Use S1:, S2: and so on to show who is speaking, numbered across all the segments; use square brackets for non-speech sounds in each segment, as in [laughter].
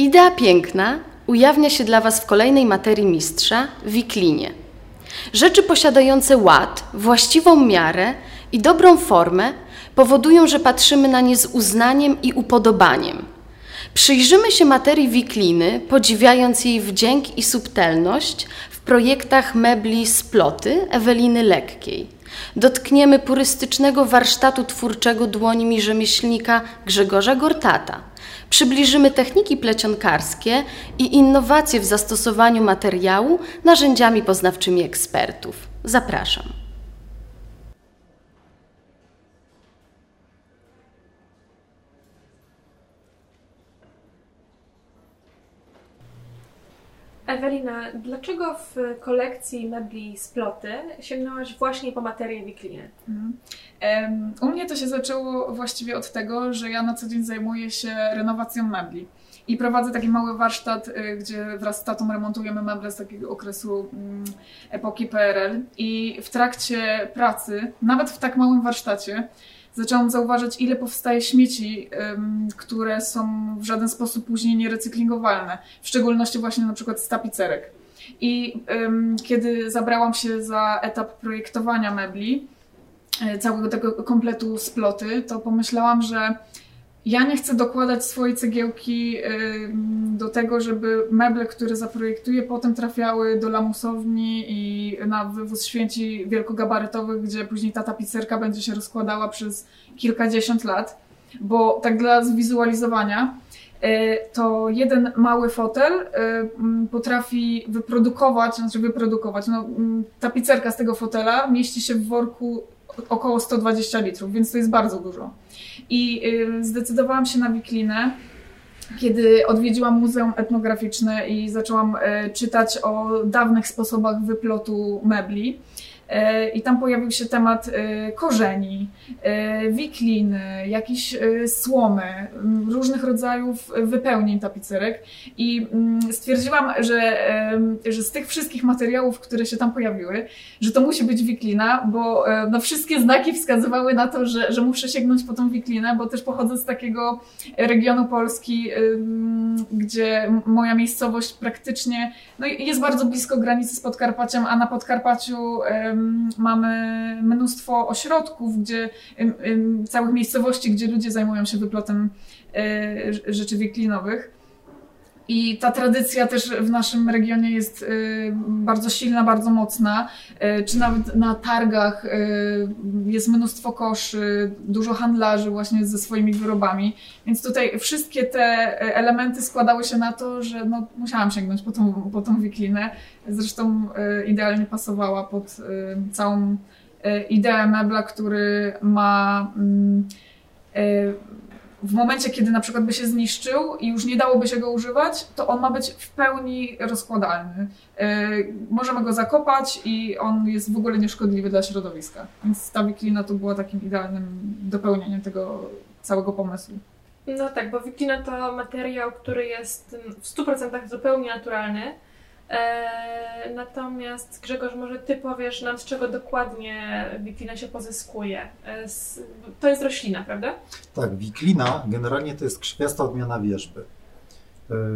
S1: Idea piękna ujawnia się dla Was w kolejnej materii mistrza wiklinie. Rzeczy posiadające ład, właściwą miarę i dobrą formę powodują, że patrzymy na nie z uznaniem i upodobaniem. Przyjrzymy się materii wikliny, podziwiając jej wdzięk i subtelność w projektach mebli Sploty Eweliny Lekkiej. Dotkniemy purystycznego warsztatu twórczego dłońmi rzemieślnika Grzegorza Gortata. Przybliżymy techniki plecionkarskie i innowacje w zastosowaniu materiału narzędziami poznawczymi ekspertów. Zapraszam.
S2: Ewelina, dlaczego w kolekcji mebli Sploty sięgnęłaś właśnie po materię wiklinę?
S3: Em, U mnie to się zaczęło właściwie od tego, że ja na co dzień zajmuję się renowacją mebli. I prowadzę taki mały warsztat, y, gdzie wraz z tatą remontujemy meble z takiego okresu mm, epoki PRL. I w trakcie pracy, nawet w tak małym warsztacie, zaczęłam zauważać, ile powstaje śmieci, które są w żaden sposób później nierecyklingowalne. W szczególności właśnie na przykład z tapicerek. I kiedy zabrałam się za etap projektowania mebli, e, całego tego kompletu sploty, to pomyślałam, że ja nie chcę dokładać swojej cegiełki do tego, żeby meble, które zaprojektuję, potem trafiały do lamusowni i na wywóz święci wielkogabarytowych, gdzie później ta tapicerka będzie się rozkładała przez kilkadziesiąt lat. Bo tak dla zwizualizowania, y, to jeden mały fotel y, mm, potrafi wyprodukować, znaczy wyprodukować, no, mm, tapicerka z tego fotela mieści się w worku około 120 litrów, więc to jest bardzo dużo. I zdecydowałam się na wiklinę, kiedy odwiedziłam Muzeum Etnograficzne i zaczęłam y, czytać o dawnych sposobach wyplotu mebli. Y, I tam pojawił się temat y, korzeni, y, wikliny, jakiejś słomy, różnych rodzajów wypełnień tapicerek. I mm, stwierdziłam, że, że z tych wszystkich materiałów, które się tam pojawiły, że to musi być wiklina, bo e, no, wszystkie znaki wskazywały na to, że, że muszę sięgnąć po tą wiklinę, bo też pochodzę z takiego regionu Polski, gdzie moja miejscowość praktycznie no, jest bardzo blisko granicy z Podkarpaciem, a na Podkarpaciu mamy mnóstwo ośrodków, gdzie całych miejscowości, gdzie ludzie zajmują się wyplotem y, rzeczy wiklinowych. I ta tradycja też w naszym regionie jest y, bardzo silna, bardzo mocna. Y, Czy nawet na targach y, jest mnóstwo koszy, dużo handlarzy właśnie ze swoimi wyrobami. Więc tutaj wszystkie te elementy składały się na to, że no, musiałam sięgnąć po tą, po tą wiklinę. Zresztą idealnie pasowała pod całą ideę mebla, który ma mm, w momencie, kiedy na przykład by się zniszczył i już nie dałoby się go używać, to on ma być w pełni rozkładalny. Yy, możemy go zakopać i on jest w ogóle nieszkodliwy dla środowiska. Więc ta wiklina to była takim idealnym dopełnieniem tego całego pomysłu.
S2: No tak, bo wiklina to materiał, który jest w 100% zupełnie naturalny. E, natomiast Grzegorz, może Ty powiesz nam, z czego dokładnie wiklina się pozyskuje. E, to jest roślina, prawda?
S4: Tak, wiklina generalnie to jest krzewiasta odmiana wierzby.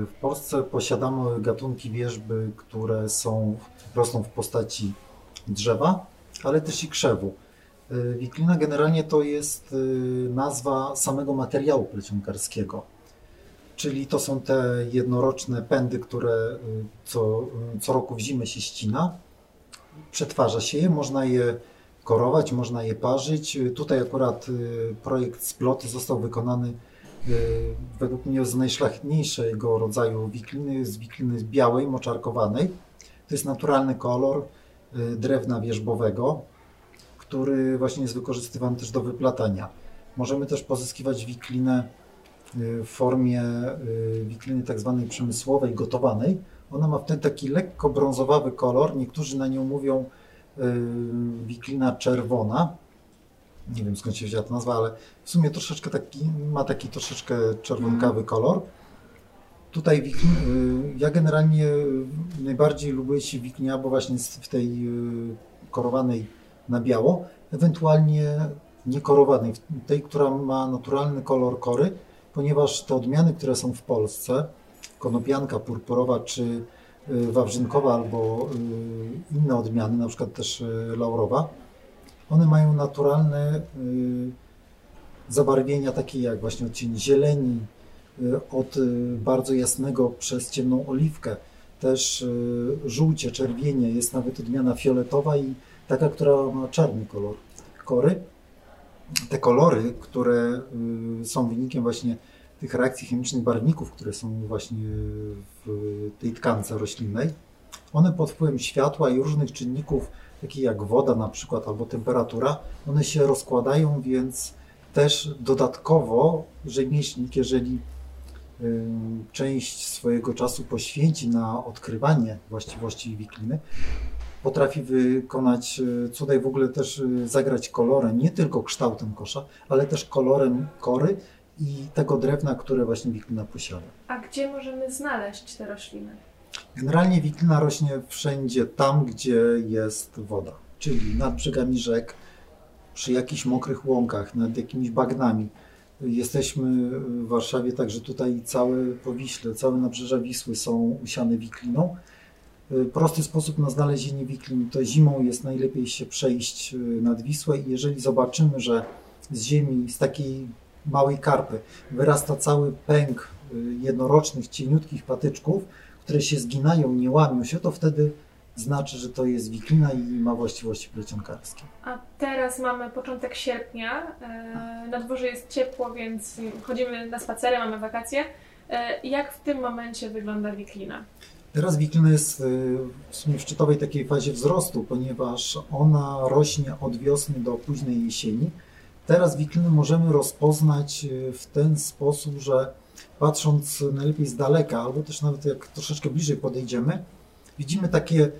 S4: W Polsce posiadamy gatunki wierzby, które są, rosną w postaci drzewa, ale też i krzewu. Wiklina generalnie to jest nazwa samego materiału plecionkarskiego, czyli to są te jednoroczne pędy, które y, co, y, co roku w zimę się ścina, przetwarza się je, można je korować, można je parzyć. Tutaj akurat y, projekt sploty został wykonany według mnie z najszlachetniejszego rodzaju wikliny, z wikliny białej, moczarkowanej. To jest naturalny kolor drewna wierzbowego, który właśnie jest wykorzystywany też do wyplatania. Możemy też pozyskiwać wiklinę w formie y, wikliny tak zwanej przemysłowej, gotowanej. Ona ma ten taki lekko brązowawy kolor. Niektórzy na nią mówią y, wiklina czerwona. Nie wiem skąd się wzięła ta nazwa, ale w sumie troszeczkę taki, ma taki troszeczkę czerwonkawy kolor. Tutaj y, ja generalnie najbardziej lubię się wiklinia, bo właśnie jest w tej y, korowanej na biało, ewentualnie niekorowanej, tej, która ma naturalny kolor kory, ponieważ te odmiany, które są w Polsce, konopianka purpurowa czy y, wawrzynkowa albo y, inne odmiany, na przykład też y, laurowa, one mają naturalne zabarwienia takie jak właśnie odcień zieleni, od bardzo jasnego przez ciemną oliwkę, też żółcie, czerwienie, jest nawet odmiana fioletowa i taka, która ma czarny kolor. Kory. Te kolory, które są wynikiem właśnie tych reakcji chemicznych barwników, które są właśnie w tej tkance roślinnej, one pod wpływem światła i różnych czynników, takich jak woda na przykład albo temperatura, one się rozkładają, więc też dodatkowo rzemieślnik, jeżeli część swojego czasu poświęci na odkrywanie właściwości wikliny, potrafi wykonać y, cuda i w ogóle też y, zagrać kolorem, nie tylko kształtem kosza, ale też kolorem kory i tego drewna, które właśnie wiklina posiada.
S2: A gdzie możemy znaleźć te rośliny?
S4: Generalnie wiklina rośnie wszędzie tam, gdzie jest woda, czyli nad brzegami rzek, przy jakichś mokrych łąkach, nad jakimiś bagnami. Jesteśmy w Warszawie, także tutaj całe Powiśle, całe nabrzeża Wisły są usiane wikliną. Prosty sposób na znalezienie wiklin to zimą jest najlepiej się przejść nad Wisłę i jeżeli zobaczymy, że z ziemi, z takiej małej karpy. Wyrasta cały pęk y, jednorocznych, cieniutkich patyczków, które się zginają, nie łamią się, to wtedy znaczy, że to jest wiklina i ma właściwości plecionkarskie.
S2: A teraz mamy początek sierpnia, e, na dworze jest ciepło, więc chodzimy na spacery, mamy wakacje. E, jak w tym momencie wygląda wiklina?
S4: Teraz wiklina jest y, w sumie w szczytowej takiej fazie wzrostu, ponieważ ona rośnie od wiosny do późnej jesieni. Teraz wikliny możemy rozpoznać e, w ten sposób, że patrząc najlepiej z daleka, albo też nawet jak troszeczkę bliżej podejdziemy, widzimy takie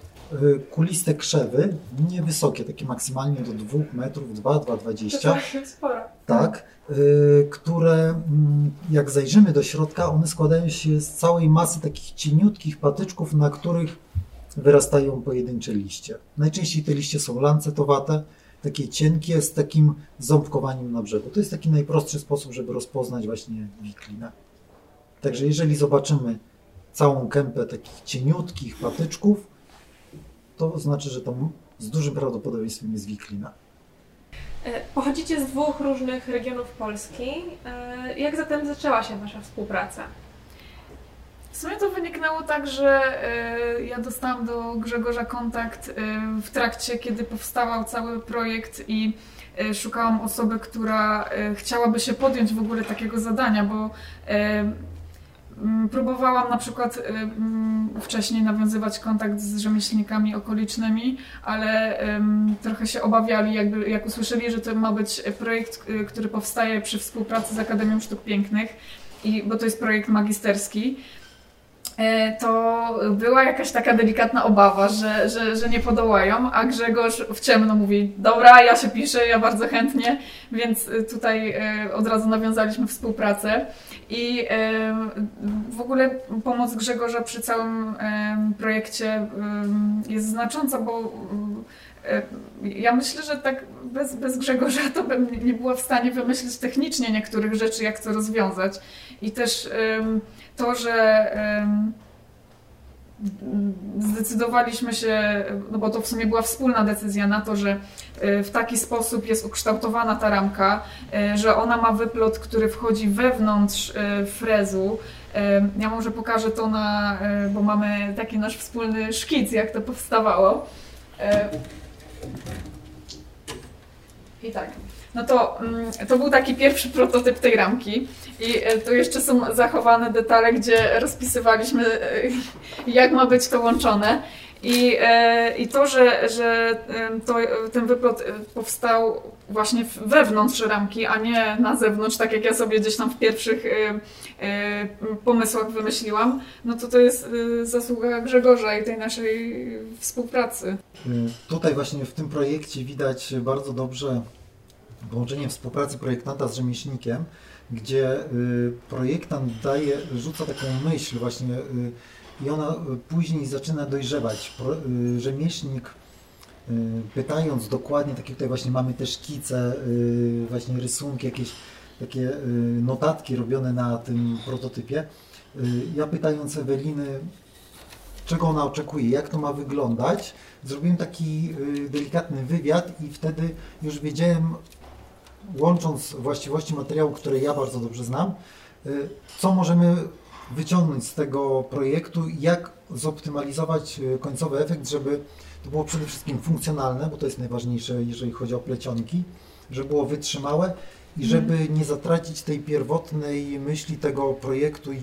S4: kuliste krzewy, niewysokie, takie maksymalnie do 2 metrów, 2, 2,20.
S2: sporo.
S4: Tak, e, które mm, jak zajrzymy do środka, one składają się z całej masy takich cieniutkich patyczków, na których wyrastają pojedyncze liście. Najczęściej te liście są lancetowate, takie cienkie z takim ząbkowaniem na brzegu. To jest taki najprostszy sposób, żeby rozpoznać właśnie wiklinę. Także jeżeli zobaczymy całą kępę takich cieniutkich patyczków, to znaczy, że to z dużym prawdopodobieństwem jest wiklina.
S2: E, pochodzicie z dwóch różnych regionów Polski. E, jak zatem zaczęła się Wasza współpraca?
S3: W sumie to wyniknęło tak, że y, ja dostałam do Grzegorza kontakt w trakcie, kiedy powstawał cały projekt i szukałam osoby, która chciałaby się podjąć w ogóle takiego zadania, bo Próbowałam na przykład wcześniej nawiązywać kontakt z rzemieślnikami okolicznymi, ale trochę się obawiali, jakby, jak usłyszeli, że to ma być projekt, który powstaje przy współpracy z Akademią Sztuk Pięknych, i, bo to jest projekt magisterski. E, to była jakaś taka delikatna obawa, że, że, że nie podołają, a Grzegorz w ciemno mówi, dobra, ja się piszę, ja bardzo chętnie, więc tutaj e, od razu nawiązaliśmy współpracę i w ogóle pomoc Grzegorza przy całym projekcie jest znacząca, bo ja myślę, że tak bez, bez Grzegorza to bym nie była w stanie wymyślić technicznie niektórych rzeczy, jak to rozwiązać. I też to, że zdecydowaliśmy się, no bo to w sumie była wspólna decyzja na to, że e, w taki sposób jest ukształtowana ta ramka, e, że ona ma wyplot, który wchodzi wewnątrz e, frezu. Ja może pokażę to na, bo mamy taki nasz wspólny szkic, jak to powstawało. I tak. No to, mm, to był taki pierwszy prototyp tej ramki. I e, tu jeszcze są zachowane detale, gdzie rozpisywaliśmy, e, [laughs] jak ma być to łączone. I, e, i to, że, że to, ten wyplot powstał właśnie wewnątrz ramki, a nie na zewnątrz, tak jak ja sobie gdzieś tam w pierwszych pomysłach wymyśliłam, no to to jest zasługa Grzegorza i tej naszej współpracy.
S4: Tutaj właśnie w tym projekcie widać bardzo dobrze połączenie współpracy projektanta z rzemieślnikiem, gdzie y, projektant daje, rzuca taką myśl właśnie y, i ona później zaczyna dojrzewać. Y, rzemieślnik pytając dokładnie, takie tutaj właśnie mamy te szkice, właśnie rysunki, jakieś takie notatki robione na tym prototypie, Ja pytając Eweliny, czego ona oczekuje, jak to ma wyglądać, zrobiłem taki delikatny wywiad i wtedy już wiedziałem, łącząc właściwości materiału, które ja bardzo dobrze znam, co możemy wyciągnąć z tego projektu jak zoptymalizować końcowy efekt, żeby to było przede wszystkim funkcjonalne, bo to jest najważniejsze, jeżeli chodzi o plecionki, żeby było wytrzymałe i mhm. żeby nie zatracić tej pierwotnej myśli tego projektu i e,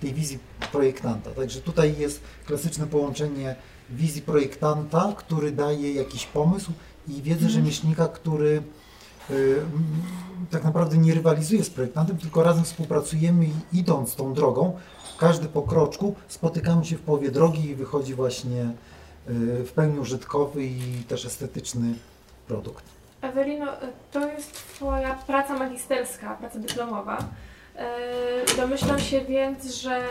S4: tej wizji projektanta. Także tutaj jest klasyczne połączenie wizji projektanta, który daje jakiś pomysł i wiedzy mhm. rzemieślnika, który tak naprawdę nie rywalizuje z projektantem, tylko razem współpracujemy i idąc tą drogą, każdy po kroczku, spotykamy się w połowie drogi i wychodzi właśnie e, w pełni użytkowy i też estetyczny produkt.
S2: Ewelino, to jest Twoja praca magisterska, praca dyplomowa. Domyślam się więc, że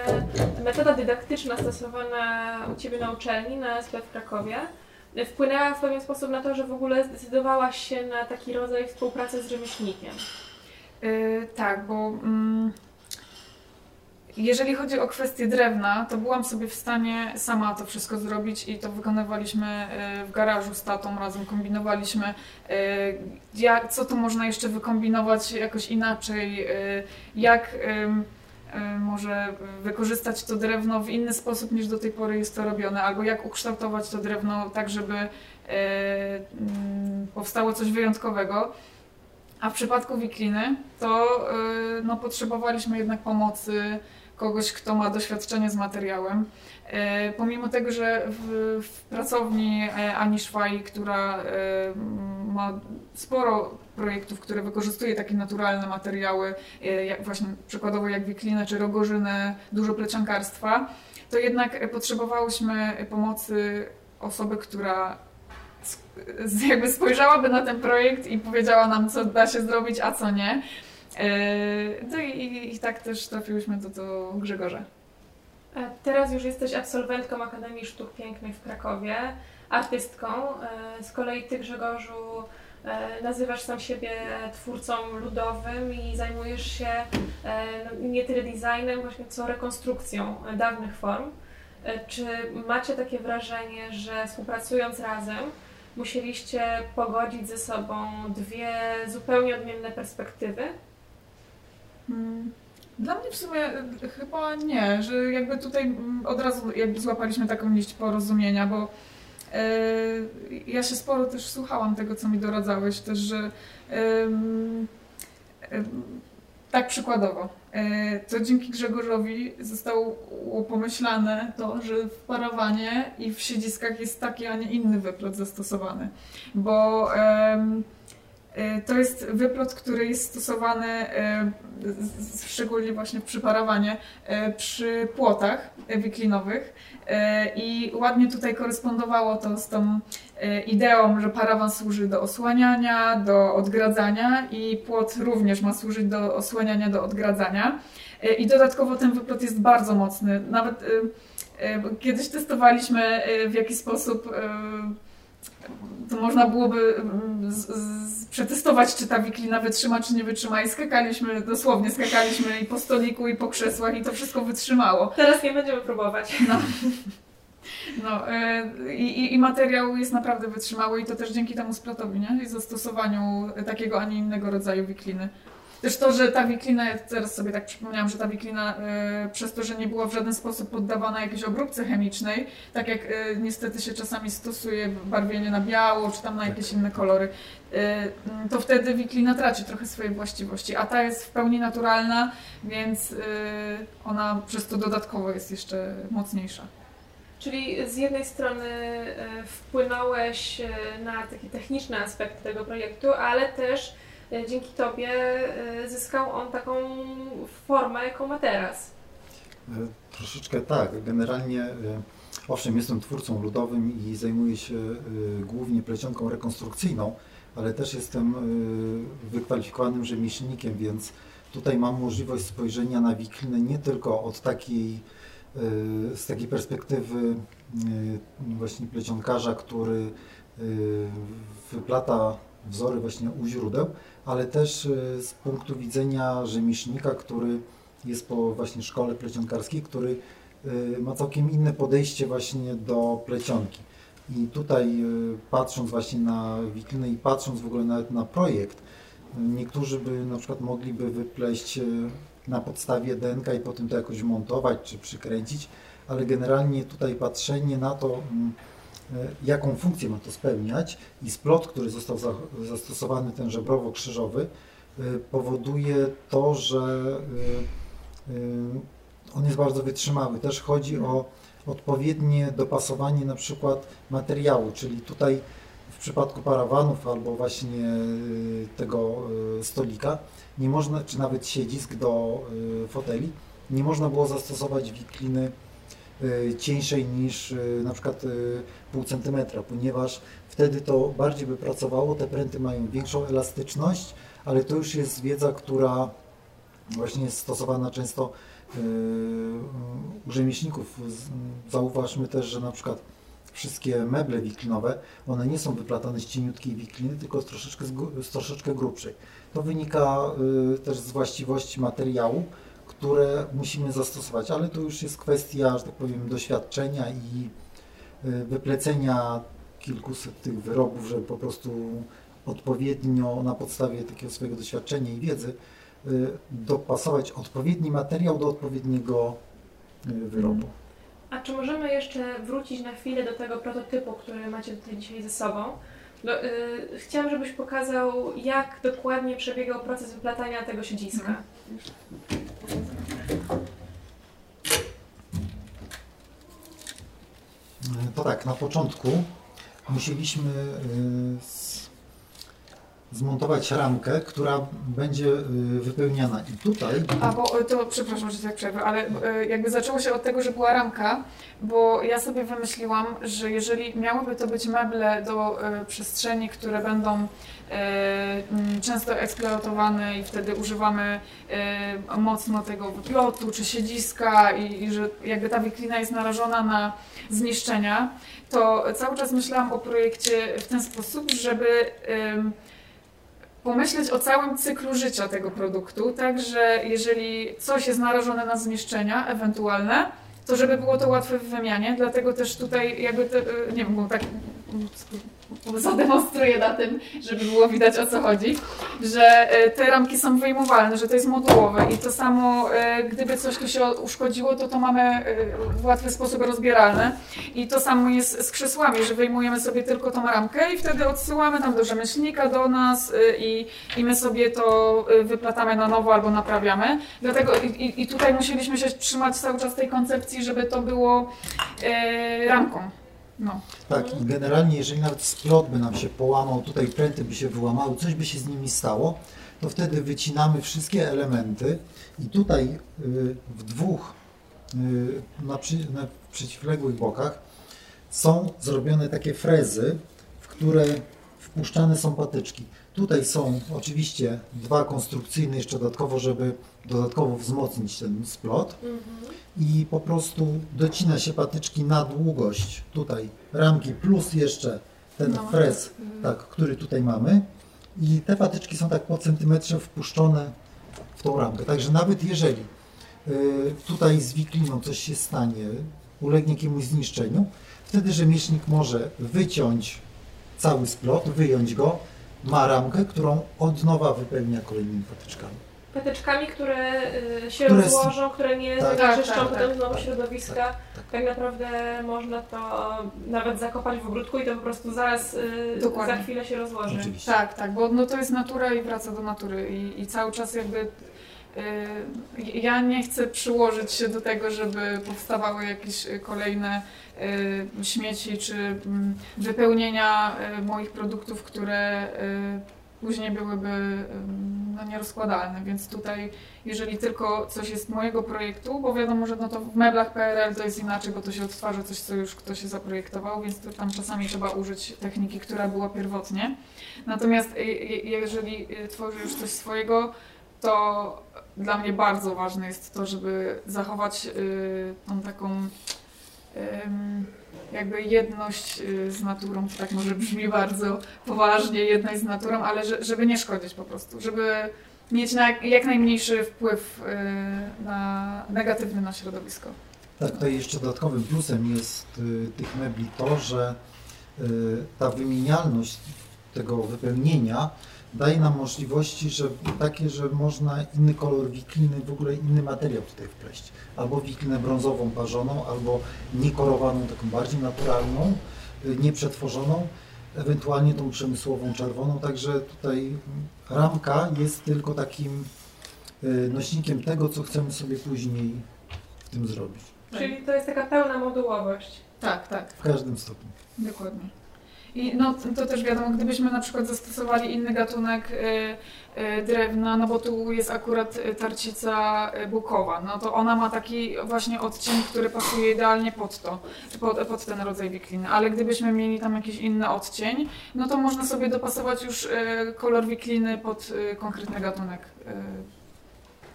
S2: metoda dydaktyczna stosowana u Ciebie na uczelni, na SP w Krakowie, wpłynęła w pewien sposób na to, że w ogóle zdecydowałaś się na taki rodzaj współpracy z rzemieślnikiem.
S3: Yy, tak, bo yy, jeżeli chodzi o kwestię drewna, to byłam sobie w stanie sama to wszystko zrobić i to wykonywaliśmy e, w garażu z tatą, razem kombinowaliśmy, e, jak, co tu można jeszcze wykombinować jakoś inaczej, e, jak może wykorzystać to drewno w inny sposób niż do tej pory jest to robione, albo jak ukształtować to drewno tak, żeby mm, powstało coś wyjątkowego. A w przypadku wikliny to no, potrzebowaliśmy jednak pomocy kogoś, kto ma doświadczenie z materiałem. E, pomimo tego, że w, w pracowni e, Ani Szwaj, która e, ma sporo projektów, które wykorzystuje takie naturalne materiały, jak właśnie przykładowo jak wiklinę czy rogożynę, dużo plecionkarstwa, to jednak potrzebowałyśmy pomocy osoby, która jakby spojrzałaby na ten projekt i powiedziała nam, co da się zrobić, a co nie. No i, i tak też trafiłyśmy do, do Grzegorza.
S2: E, teraz już jesteś absolwentką Akademii Sztuk Pięknych w Krakowie, artystką. E, z kolei Ty, Grzegorzu, nazywasz sam siebie twórcą ludowym i zajmujesz się no, nie tyle designem, właśnie co rekonstrukcją dawnych form. Czy macie takie wrażenie, że współpracując razem, musieliście pogodzić ze sobą dwie zupełnie odmienne perspektywy?
S3: Mm. Dla mnie w sumie e, chyba nie, że jakby tutaj mm, od razu jakby złapaliśmy taką liść porozumienia, bo yy, ja się sporo też słuchałam tego, co mi doradzałeś, też, że yy, yy, tak przykładowo, to dzięki Grzegorzowi zostało pomyślane to, że w parawanie i w siedziskach jest taki, a nie inny wyplot zastosowany, bo E, to jest wyplot, który jest stosowany e, szczególnie właśnie przy parawanie e, przy płotach wiklinowych i ładnie tutaj korespondowało to z tą ideą, że parawan służy do osłaniania, do odgradzania i płot również ma służyć do osłaniania, do odgradzania. I dodatkowo ten wyplot jest bardzo mocny. Nawet kiedyś testowaliśmy w jaki sposób to można byłoby mm, z, z, przetestować, czy ta wiklina wytrzyma, czy nie wytrzyma. I skakaliśmy, dosłownie skakaliśmy i po stoliku, i po krzesłach, i to wszystko wytrzymało.
S2: Teraz nie będziemy próbować.
S3: No. No, e, i, i, materiał jest naprawdę wytrzymały i to też dzięki temu splotowi, nie? I zastosowaniu takiego, a nie innego rodzaju wikliny. Też to, że ta wiklina, ja teraz sobie tak przypomniałam, że ta wiklina y, przez to, że nie była w żaden sposób poddawana jakiejś obróbce chemicznej, tak jak y, niestety się czasami stosuje barwienie na biało, czy tam na jakieś inne kolory, y, to wtedy wiklina traci trochę swojej właściwości, a ta jest w pełni naturalna, więc ona przez to dodatkowo jest jeszcze mocniejsza.
S2: Czyli z jednej strony wpłynąłeś na takie techniczne aspekty tego projektu, ale też dzięki Tobie e, zyskał on taką formę, jaką ma teraz.
S4: E, troszeczkę tak. Generalnie, owszem, jestem twórcą ludowym i zajmuję się głównie plecionką rekonstrukcyjną, ale też jestem wykwalifikowanym rzemieślnikiem, więc tutaj mam możliwość spojrzenia na wiklinę nie tylko od takiej, z takiej perspektywy właśnie plecionkarza, który wyplata wzory właśnie u źródeł, ale też y, z punktu widzenia rzemieślnika, który jest po właśnie szkole plecionkarskiej, który y, ma całkiem inne podejście właśnie do plecionki. I tutaj y, patrząc właśnie na witrynę i patrząc w ogóle nawet na projekt, niektórzy by na przykład mogliby wypleść na podstawie DNK i potem to jakoś montować czy przykręcić, ale generalnie tutaj patrzenie na to, mm, jaką funkcję ma to spełniać i splot, który został zastosowany, ten żebrowo-krzyżowy, powoduje to, że on jest bardzo wytrzymały. Też chodzi o odpowiednie dopasowanie na przykład materiału, czyli tutaj w przypadku parawanów albo właśnie tego stolika nie można, czy nawet siedzisk do foteli, nie można było zastosować wikliny cieńszej niż na przykład pół centymetra, ponieważ wtedy to bardziej by pracowało, te pręty mają większą elastyczność, ale to już jest wiedza, która właśnie jest stosowana często u rzemieślników. Zauważmy też, że na przykład wszystkie meble wiklinowe, one nie są wyplatane z cieniutkiej wikliny, tylko z troszeczkę, z troszeczkę grubszej. To wynika też z właściwości materiału, które musimy zastosować, ale to już jest kwestia, że tak powiem, doświadczenia i yy, wyplecenia kilkuset tych wyrobów, żeby po prostu odpowiednio na podstawie takiego swojego doświadczenia i wiedzy Y, dopasować odpowiedni materiał do odpowiedniego y, wyrobu.
S2: A czy możemy jeszcze wrócić na chwilę do tego prototypu, który macie tutaj dzisiaj ze sobą? No, yy, chciałam, żebyś pokazał, jak dokładnie przebiegał proces wyplatania tego siedziska.
S4: Y, to tak, na początku musieliśmy zmontować ramkę, która będzie y, wypełniana. I tutaj...
S3: A bo y, to, przepraszam, że tak przerwę, ale y, jakby zaczęło się od tego, że była ramka, bo ja sobie wymyśliłam, że jeżeli miałyby to być meble do przestrzeni, które będą często eksploatowane i wtedy używamy mocno tego wyplotu czy siedziska i, i że jakby ta wiklina jest narażona na zniszczenia, to cały czas myślałam o projekcie w ten sposób, żeby pomyśleć o całym cyklu życia tego produktu, tak że jeżeli coś jest narażone na zniszczenia ewentualne, to żeby było to łatwe w wymianie, dlatego też tutaj jakby, te, nie wiem, tak zademonstruję na tym, żeby było widać o co chodzi, że e, te ramki są wyjmowalne, że to jest modułowe i to samo, e, gdyby coś tu się uszkodziło, to to mamy e, w łatwy sposób rozbieralne i to samo jest z krzesłami, że wyjmujemy sobie tylko tą ramkę i wtedy odsyłamy tam do rzemieślnika, do nas i, i my sobie to wyplatamy na nowo albo naprawiamy. Dlatego i, i tutaj musieliśmy się trzymać cały czas tej koncepcji, żeby to było ramką. No.
S4: Tak, i generalnie jeżeli nawet splot by nam się połamał, tutaj pręty by się wyłamały, coś by się z nimi stało, to wtedy wycinamy wszystkie elementy i tutaj y, w dwóch y, na, przy, na przeciwległych bokach są zrobione takie frezy, w które wpuszczane są patyczki. Tutaj są oczywiście dwa konstrukcyjne jeszcze dodatkowo, żeby dodatkowo wzmocnić ten splot mhm. i po prostu docina się patyczki na długość tutaj ramki plus jeszcze ten no. frez, mhm. tak, który tutaj mamy i te patyczki są tak po centymetrze wpuszczone w tą ramkę. Także nawet jeżeli y, tutaj z wikliną coś się stanie, ulegnie jakiemuś zniszczeniu, wtedy rzemieślnik może wyciąć cały splot, wyjąć go, ma ramkę, którą od nowa wypełnia kolejnymi patyczkami.
S2: Patyczkami, które y, się które rozłożą, które nie tak, zanieczyszczą tak, potem tak, znowu tak, środowiska. Tak, tak, tak, naprawdę można to nawet zakopać w ogródku i to po prostu zaraz y, za chwilę się rozłoży.
S3: Oczywiście. Tak, tak, bo no to jest natura i wraca do natury i, i cały czas jakby Y, ja nie chcę przyłożyć się do tego, żeby powstawały jakieś kolejne śmieci czy mm, wypełnienia moich produktów, które później byłyby no, nierozkładalne, więc tutaj jeżeli tylko coś jest mojego projektu, bo wiadomo, że no to w meblach PRL to jest inaczej, bo to się odtwarza coś, co już ktoś zaprojektował, więc to tam czasami trzeba użyć techniki, która była pierwotnie. Natomiast jeżeli tworzy już coś swojego, to dla mnie bardzo ważne jest to, żeby zachować tą taką jakby jedność y, z naturą, to tak może brzmi bardzo poważnie, jedność z naturą, ale żeby nie szkodzić po prostu, żeby mieć jak najmniejszy wpływ na negatywny na środowisko.
S4: Tak, tutaj jeszcze dodatkowym plusem jest tych mebli to, że ta wymienialność tego wypełnienia daje nam możliwości, że takie, że można inny kolor wikliny, w ogóle inny materiał tutaj wpleść. Albo wiklinę brązową parzoną, albo niekorowaną, taką bardziej naturalną, y, nieprzetworzoną, ewentualnie tą przemysłową czerwoną, także tutaj ramka jest tylko takim y, nośnikiem tego, co chcemy sobie później w tym zrobić.
S2: Czyli to jest taka pełna modułowość.
S3: Tak, tak.
S4: W każdym stopniu.
S3: Dokładnie. I no, to też wiadomo, gdybyśmy na przykład zastosowali inny gatunek y, y, drewna, no bo tu jest akurat y, tarcica bukowa, no to ona ma taki właśnie odcień, który pasuje idealnie pod to, pod, pod ten rodzaj wikliny. Ale gdybyśmy mieli tam jakiś inny odcień, no to można sobie dopasować już kolor wikliny pod konkretny gatunek.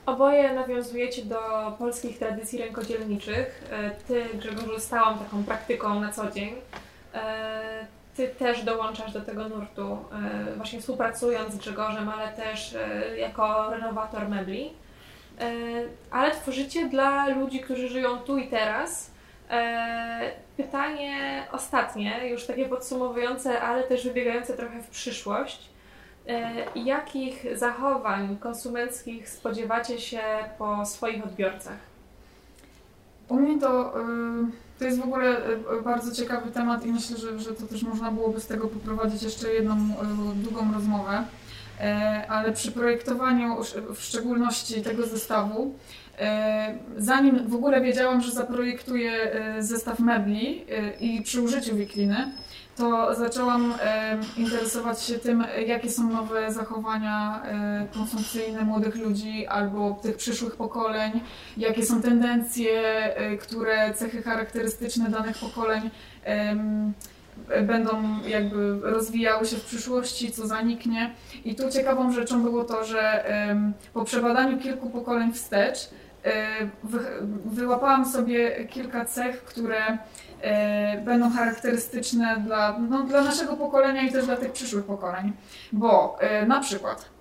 S2: Oboje nawiązujecie do polskich tradycji rękodzielniczych. Ty, Grzegorzu, stałam taką praktyką na co dzień. Ty też dołączasz do tego nurtu, e, właśnie współpracując z Grzegorzem, ale też e, jako renowator mebli. E, ale tworzycie dla ludzi, którzy żyją tu i teraz. Pytanie ostatnie, już takie podsumowujące, ale też wybiegające trochę w przyszłość. Jakich zachowań konsumenckich spodziewacie się po swoich odbiorcach?
S3: U mnie to. Yy to jest w ogóle e, bardzo ciekawy temat i myślę, że, że to też można byłoby z tego poprowadzić jeszcze jedną e, długą rozmowę. E, ale przy projektowaniu, w szczególności tego zestawu, zanim w ogóle wiedziałam, że zaprojektuję zestaw mebli i przy użyciu wikliny, to zaczęłam interesować się tym, jakie są nowe zachowania e, konsumpcyjne młodych ludzi albo tych przyszłych pokoleń, jakie są tendencje, które cechy charakterystyczne danych pokoleń będą jakby rozwijały się w przyszłości, co zaniknie. I tu ciekawą rzeczą było to, że po przebadaniu kilku pokoleń wstecz wyłapałam sobie kilka cech, które E, będą charakterystyczne dla, no, dla naszego pokolenia i też dla tych przyszłych pokoleń. Bo e, na przykład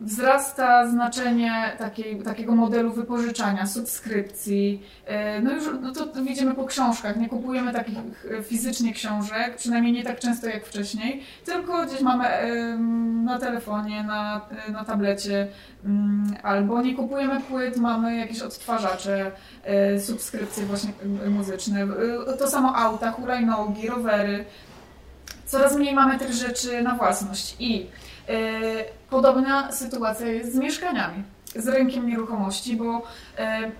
S3: wzrasta znaczenie takiej, takiego modelu wypożyczania, subskrypcji. E, no już no to widzimy po książkach, nie kupujemy takich e, fizycznie książek, przynajmniej nie tak często jak wcześniej, tylko gdzieś mamy na telefonie, na, na tablecie, mm, albo nie kupujemy płyt, mamy jakieś odtwarzacze, subskrypcje właśnie muzyczne. To samo auta, hulajnogi, rowery. Coraz mniej mamy tych rzeczy na własność i E, podobna sytuacja jest z mieszkaniami, z rynkiem nieruchomości, bo e,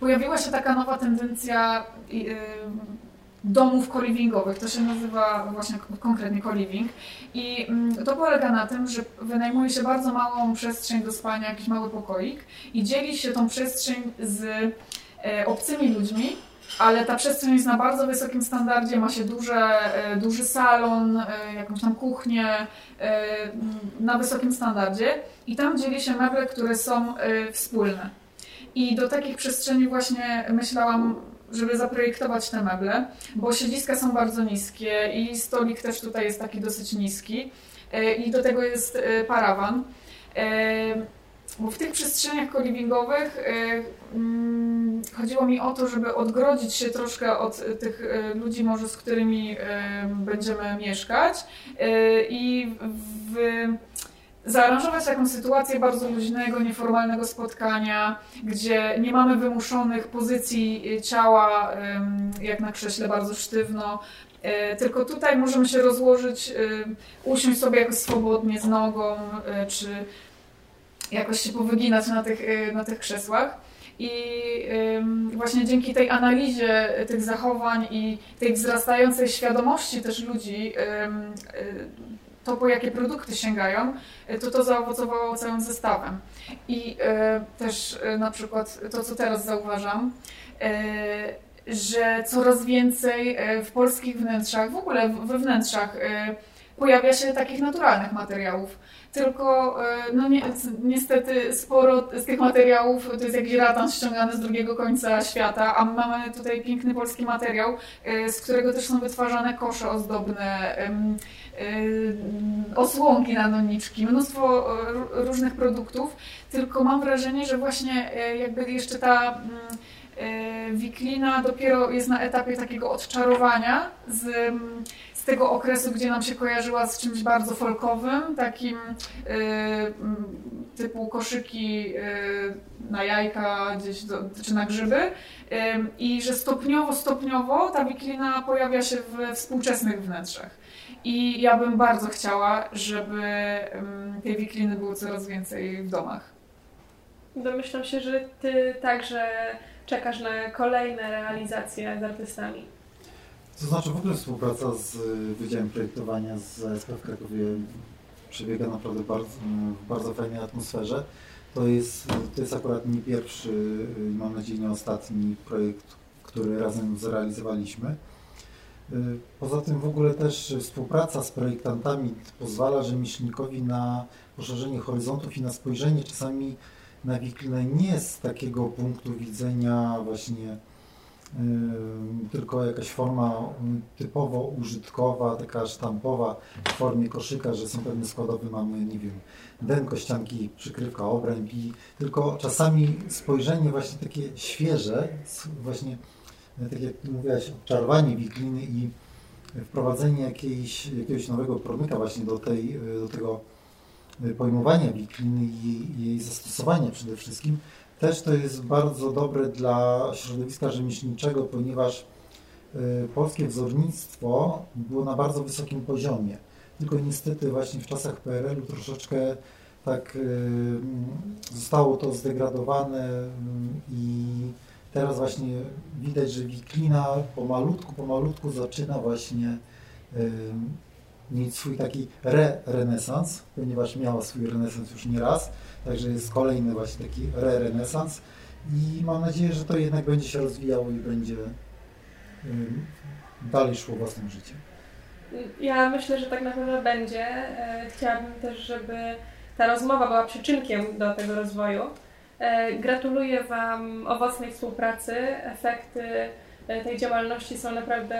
S3: pojawiła się taka nowa tendencja e, domów co-livingowych. To się nazywa właśnie konkretnie co-living. I to polega na tym, że wynajmuje się bardzo małą przestrzeń do spania, jakiś mały pokoik i dzieli się tą przestrzeń z obcymi ludźmi, ale ta przestrzeń jest na bardzo wysokim standardzie, ma się duże, e, duży salon, e, jakąś tam kuchnię e, na wysokim standardzie i tam dzieli się meble, które są wspólne. I do takich przestrzeni właśnie myślałam, żeby zaprojektować te meble, bo siedziska są bardzo niskie i stolik też tutaj jest taki dosyć niski i do tego jest parawan. Bo w tych przestrzeniach koliwingowych y, mm, chodziło mi o to, żeby odgrodzić się troszkę od tych y, ludzi może, z którymi y, będziemy mieszkać i w, zaaranżować taką sytuację bardzo luźnego, nieformalnego spotkania, gdzie nie mamy wymuszonych pozycji ciała, jak na krześle bardzo sztywno, tylko tutaj możemy się rozłożyć, usiąść sobie jakoś swobodnie z nogą, czy jakoś się powyginać na tych, y, na tych krzesłach. I właśnie dzięki tej analizie tych zachowań i tej wzrastającej świadomości też ludzi, y, to po jakie produkty sięgają, y, to to zaowocowało całym zestawem. I też na przykład to, co teraz zauważam, że coraz więcej w polskich wnętrzach, w ogóle we wnętrzach pojawia się takich naturalnych materiałów. Tylko e, no ni niestety sporo z tych materiałów to jest jakiś ratans ściągany z drugiego końca świata, a mamy tutaj piękny polski materiał, e, z którego też są wytwarzane kosze ozdobne, e, osłonki na doniczki, mnóstwo różnych produktów, tylko mam wrażenie, że właśnie jakby jeszcze ta mm, wiklina dopiero jest na etapie takiego odczarowania z z tego okresu, gdzie nam się kojarzyła z czymś bardzo folkowym, takim y, typu koszyki y, na jajka gdzieś do, czy na grzyby y, i że stopniowo, stopniowo ta wiklina pojawia się we współczesnych wnętrzach. I ja bym bardzo chciała, żeby tej wikliny było coraz więcej w domach.
S2: Domyślam się, że ty także czekasz na kolejne realizacje z artystami.
S4: To znaczy w ogóle współpraca z y, Wydziałem Projektowania z ASP w Krakowie przebiega naprawdę bardzo, w bardzo fajnej atmosferze. To jest, to jest akurat nie pierwszy i mam nadzieję nie ostatni projekt, który razem zrealizowaliśmy. Y, poza tym w ogóle też współpraca z projektantami pozwala rzemieślnikowi na poszerzenie horyzontów i na spojrzenie czasami na wiklinę nie z takiego punktu widzenia właśnie tylko jakaś forma typowo użytkowa, taka sztampowa w formie koszyka, że są pewne składowe, mamy, nie wiem, denko, ścianki, przykrywka, obręb i tylko czasami spojrzenie właśnie takie świeże, właśnie tak jak mówiłaś, odczarowanie wikliny i wprowadzenie jakiejś, jakiegoś nowego promyka właśnie do, tej, do tego pojmowania wikliny i jej zastosowania przede wszystkim, też to jest bardzo dobre dla środowiska rzemieślniczego, ponieważ y, polskie wzornictwo było na bardzo wysokim poziomie. Tylko niestety właśnie w czasach PRL-u troszeczkę tak y, zostało to zdegradowane y, i teraz właśnie widać, że wiklina pomalutku, pomalutku zaczyna właśnie mieć swój taki re-renesans, ponieważ miała swój renesans już nie raz, także jest kolejny właśnie taki re-renesans i mam nadzieję, że to jednak będzie się rozwijało i będzie dalej szło własnym życiem.
S2: Ja myślę, że tak naprawdę będzie. E, chciałabym też, żeby ta rozmowa była przyczynkiem do tego rozwoju. E, gratuluję Wam owocnej współpracy. Efekty e, tej działalności są naprawdę